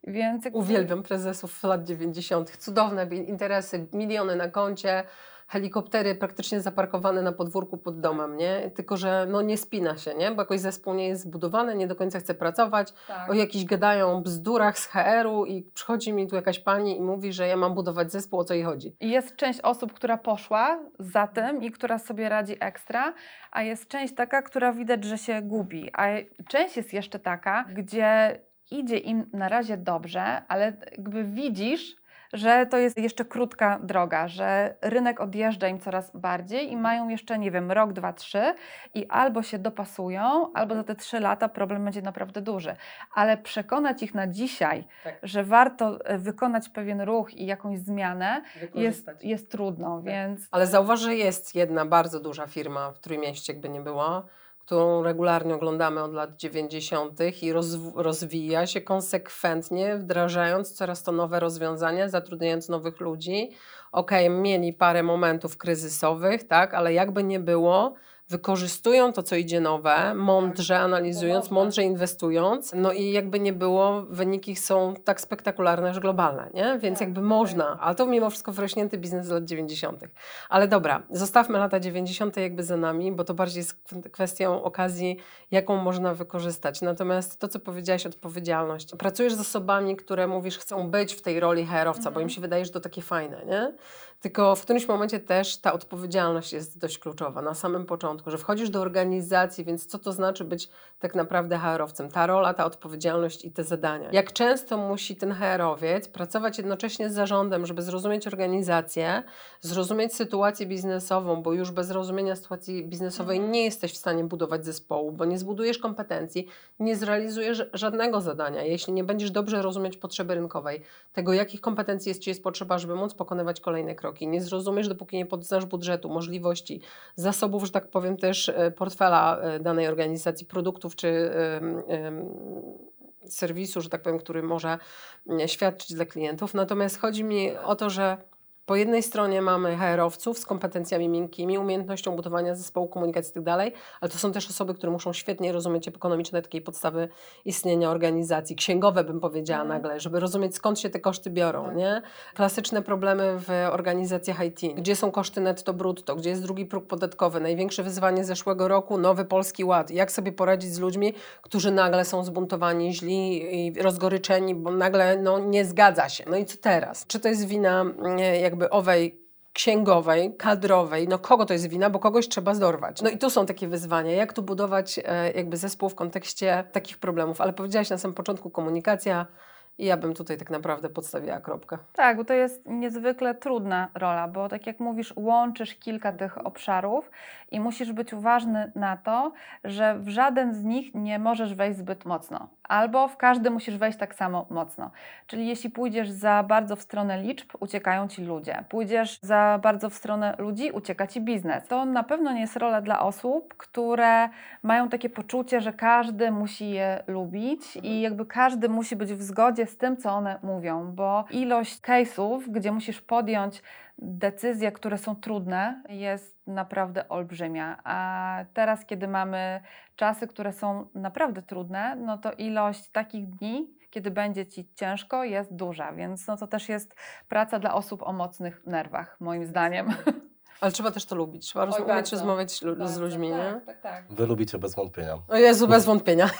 Więc Uwielbiam prezesów lat 90. Cudowne interesy, miliony na koncie, helikoptery praktycznie zaparkowane na podwórku pod domem, nie? Tylko, że no nie spina się, nie? Bo jakoś zespół nie jest zbudowany, nie do końca chce pracować, tak. o jakichś gadają bzdurach z HR-u i przychodzi mi tu jakaś pani i mówi, że ja mam budować zespół, o co jej chodzi.
Jest część osób, która poszła za tym i która sobie radzi ekstra, a jest część taka, która widać, że się gubi, a część jest jeszcze taka, gdzie idzie im na razie dobrze, ale jakby widzisz, że to jest jeszcze krótka droga, że rynek odjeżdża im coraz bardziej i mają jeszcze, nie wiem, rok, dwa, trzy i albo się dopasują, albo za te trzy lata problem będzie naprawdę duży. Ale przekonać ich na dzisiaj, tak. że warto e, wykonać pewien ruch i jakąś zmianę jest, jest trudno, tak. więc...
Ale zauważ, że jest jedna bardzo duża firma w Trójmieście, jakby nie było, którą regularnie oglądamy od lat 90. i rozwija się konsekwentnie, wdrażając coraz to nowe rozwiązania, zatrudniając nowych ludzi. Okej, okay, mieli parę momentów kryzysowych, tak, ale jakby nie było, wykorzystują to, co idzie nowe, mądrze tak. analizując, mądrze inwestując, no i jakby nie było, wyniki są tak spektakularne, że globalne, nie? Więc tak, jakby można, ale to mimo wszystko wrośnięty biznes z lat 90. Ale dobra, zostawmy lata 90. jakby za nami, bo to bardziej jest kwestią okazji, jaką można wykorzystać. Natomiast to, co powiedziałaś, odpowiedzialność. Pracujesz z osobami, które mówisz, chcą być w tej roli herowca, mhm. bo im mhm. się wydaje, że to takie fajne, nie? Tylko w którymś momencie też ta odpowiedzialność jest dość kluczowa na samym początku, że wchodzisz do organizacji, więc co to znaczy być tak naprawdę HR-owcem? Ta rola, ta odpowiedzialność i te zadania. Jak często musi ten HR-owiec pracować jednocześnie z zarządem, żeby zrozumieć organizację, zrozumieć sytuację biznesową, bo już bez rozumienia sytuacji biznesowej mhm. nie jesteś w stanie budować zespołu, bo nie zbudujesz kompetencji, nie zrealizujesz żadnego zadania, jeśli nie będziesz dobrze rozumieć potrzeby rynkowej, tego jakich kompetencji jest Ci jest potrzeba, żeby móc pokonywać kolejne kroki Nie zrozumiesz, dopóki nie poznasz budżetu, możliwości, zasobów, że tak powiem, też e, portfela e, danej organizacji, produktów czy serwisu, że tak powiem, który może świadczyć dla klientów. Natomiast chodzi mi o to, że po jednej stronie mamy HR-owców z kompetencjami miękkimi, umiejętnością budowania zespołu, komunikacji itd., tak ale to są też osoby, które muszą świetnie rozumieć ekonomiczne takiej podstawy istnienia organizacji, księgowe bym powiedziała mm. nagle, żeby rozumieć skąd się te koszty biorą, tak. nie? Klasyczne problemy w organizacjach IT, gdzie są koszty netto brutto, gdzie jest drugi próg podatkowy, największe wyzwanie zeszłego roku, nowy Polski Ład. Jak sobie poradzić z ludźmi, którzy nagle są zbuntowani, źli i rozgoryczeni, bo nagle no, nie zgadza się. No i co teraz? Czy to jest wina jak jakby owej księgowej, kadrowej, no kogo to jest wina, bo kogoś trzeba zdorwać. No i tu są takie wyzwania, jak tu budować e, jakby zespół w kontekście takich problemów, ale powiedziałaś na samym początku komunikacja, i ja bym tutaj tak naprawdę podstawiła kropkę.
Tak, bo to jest niezwykle trudna rola, bo tak jak mówisz, łączysz kilka tych obszarów i musisz być uważny na to, że w żaden z nich nie możesz wejść zbyt mocno. Albo w każdy musisz wejść tak samo mocno. Czyli jeśli pójdziesz za bardzo w stronę liczb, uciekają ci ludzie. Pójdziesz za bardzo w stronę ludzi, ucieka ci biznes. To na pewno nie jest rola dla osób, które mają takie poczucie, że każdy musi je lubić i jakby każdy musi być w zgodzie z tym, co one mówią, bo ilość case'ów, gdzie musisz podjąć decyzje, które są trudne, jest naprawdę olbrzymia. A teraz, kiedy mamy czasy, które są naprawdę trudne, no to ilość takich dni, kiedy będzie ci ciężko, jest duża, więc no to też jest praca dla osób o mocnych nerwach, moim zdaniem.
Ale trzeba też to lubić. Trzeba
Oj,
umieć
bardzo.
rozmawiać lu- z ludźmi, nie?
tak, tak, tak.
Wy lubicie bez wątpienia.
O Jezu, bez wątpienia.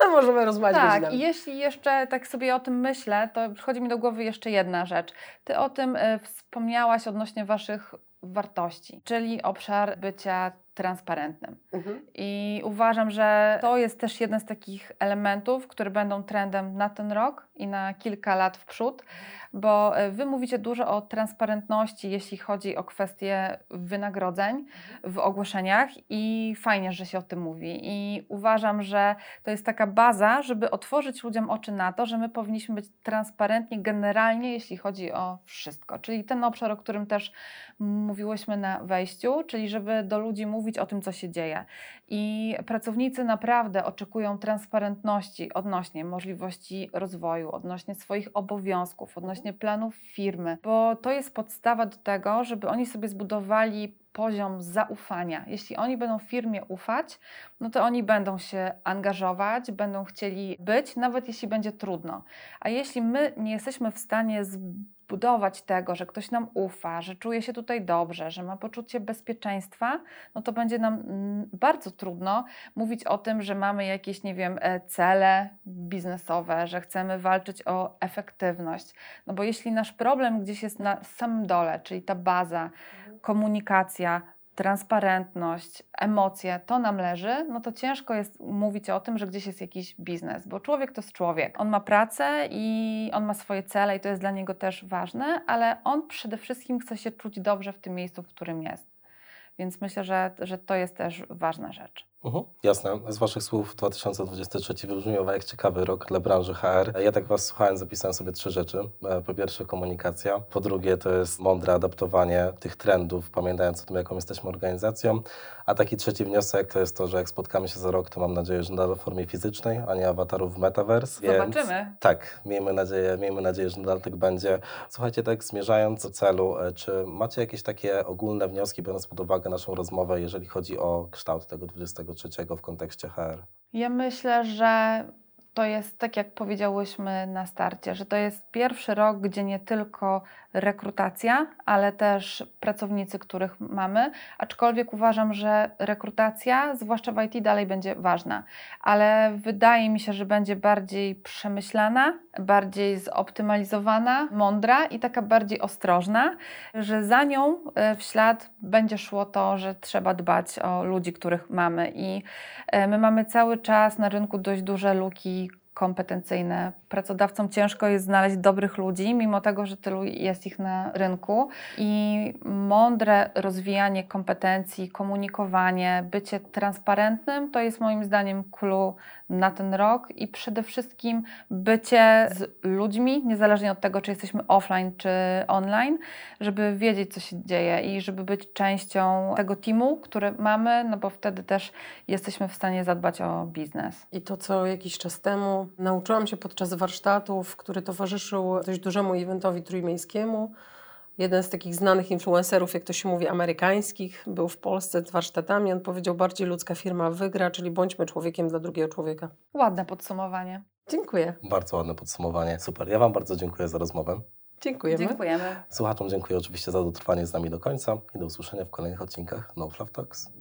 Możemy rozmawiać
Tak,
godzinami.
i jeśli jeszcze tak sobie o tym myślę, to przychodzi mi do głowy jeszcze jedna rzecz. Ty o tym e, wspomniałaś odnośnie Waszych wartości, czyli obszar bycia transparentnym.
Mhm.
I uważam, że to jest też jeden z takich elementów, które będą trendem na ten rok i na kilka lat w przód, bo e, Wy mówicie dużo o transparentności, jeśli chodzi o kwestie wynagrodzeń w ogłoszeniach i fajnie, że się o tym mówi. I uważam, że to jest taka baza, żeby otworzyć ludziom oczy na to, że my powinniśmy być transparentni generalnie, jeśli chodzi o wszystko. Czyli ten obszar, o którym też mówiłyśmy na wejściu, czyli żeby do ludzi mówić o tym, co się dzieje. I pracownicy naprawdę oczekują transparentności odnośnie możliwości rozwoju, odnośnie swoich obowiązków, odnośnie planów firmy, bo to jest podstawa do tego, żeby oni sobie zbudowali poziom zaufania. Jeśli oni będą firmie ufać, no to oni będą się angażować, będą chcieli być, nawet jeśli będzie trudno. A jeśli my nie jesteśmy w stanie zbudować tego, że ktoś nam ufa, że czuje się tutaj dobrze, że ma poczucie bezpieczeństwa, no to będzie nam mm, bardzo trudno mówić o tym, że mamy jakieś, nie wiem, e, cele biznesowe, że chcemy walczyć o efektywność. No bo jeśli nasz problem gdzieś jest na samym dole, czyli ta baza, komunikacja, transparentność, emocje, to nam leży, no to ciężko jest mówić o tym, że gdzieś jest jakiś biznes, bo człowiek to jest człowiek. On ma pracę i on ma swoje cele i to jest dla niego też ważne, ale on przede wszystkim chce się czuć dobrze w tym miejscu, w którym jest. Więc myślę, że, że to jest też ważna rzecz.
Mhm, jasne. Z Waszych słów 2023 wybrzmiewa jak ciekawy rok dla branży HR. Ja tak Was słuchałem, zapisałem sobie trzy rzeczy. E, Po pierwsze komunikacja, po drugie to jest mądre adaptowanie tych trendów, pamiętając o tym, jaką jesteśmy organizacją, a taki trzeci wniosek to jest to, że jak spotkamy się za rok, to mam nadzieję, że nadal w formie fizycznej, a nie awatarów w Metaverse. więc-
Zobaczymy.
Tak, miejmy nadzieję, miejmy nadzieję, że nadal tak będzie. Słuchajcie, tak zmierzając do celu, e, czy macie jakieś takie ogólne wnioski, biorąc pod uwagę naszą rozmowę, jeżeli chodzi o kształt tego 23 w kontekście HR?
Ja myślę, że to jest tak, jak powiedziałyśmy na starcie, że to jest pierwszy rok, gdzie nie tylko rekrutacja, ale też pracownicy, których mamy. Aczkolwiek uważam, że rekrutacja, zwłaszcza w IT, dalej będzie ważna, ale wydaje mi się, że będzie bardziej przemyślana, bardziej zoptymalizowana, mądra i taka bardziej ostrożna, że za nią e, w ślad będzie szło to, że trzeba dbać o ludzi, których mamy. I e, my mamy cały czas na rynku dość duże luki kompetencyjne. Pracodawcom ciężko jest znaleźć dobrych ludzi, mimo tego, że tylu jest ich na rynku. I mądre rozwijanie kompetencji, komunikowanie, bycie transparentnym to jest moim zdaniem clue na ten rok i przede wszystkim bycie z ludźmi, niezależnie od tego, czy jesteśmy offline, czy online, żeby wiedzieć, co się dzieje i żeby być częścią tego teamu, który mamy, no bo wtedy też jesteśmy w stanie zadbać o biznes.
I to, co jakiś czas temu nauczyłam się podczas warsztatów, który towarzyszył dość dużemu eventowi trójmiejskiemu. Jeden z takich znanych influencerów, jak to się mówi, amerykańskich, był w Polsce z warsztatami. On powiedział, bardziej ludzka firma wygra, czyli bądźmy człowiekiem dla drugiego człowieka.
Ładne podsumowanie.
Dziękuję.
Bardzo ładne podsumowanie. Super. Ja Wam bardzo dziękuję za rozmowę.
Dziękujemy.
Dziękujemy.
Słuchaczom dziękuję oczywiście za dotrwanie z nami do końca i do usłyszenia w kolejnych odcinkach No Fluff Talks.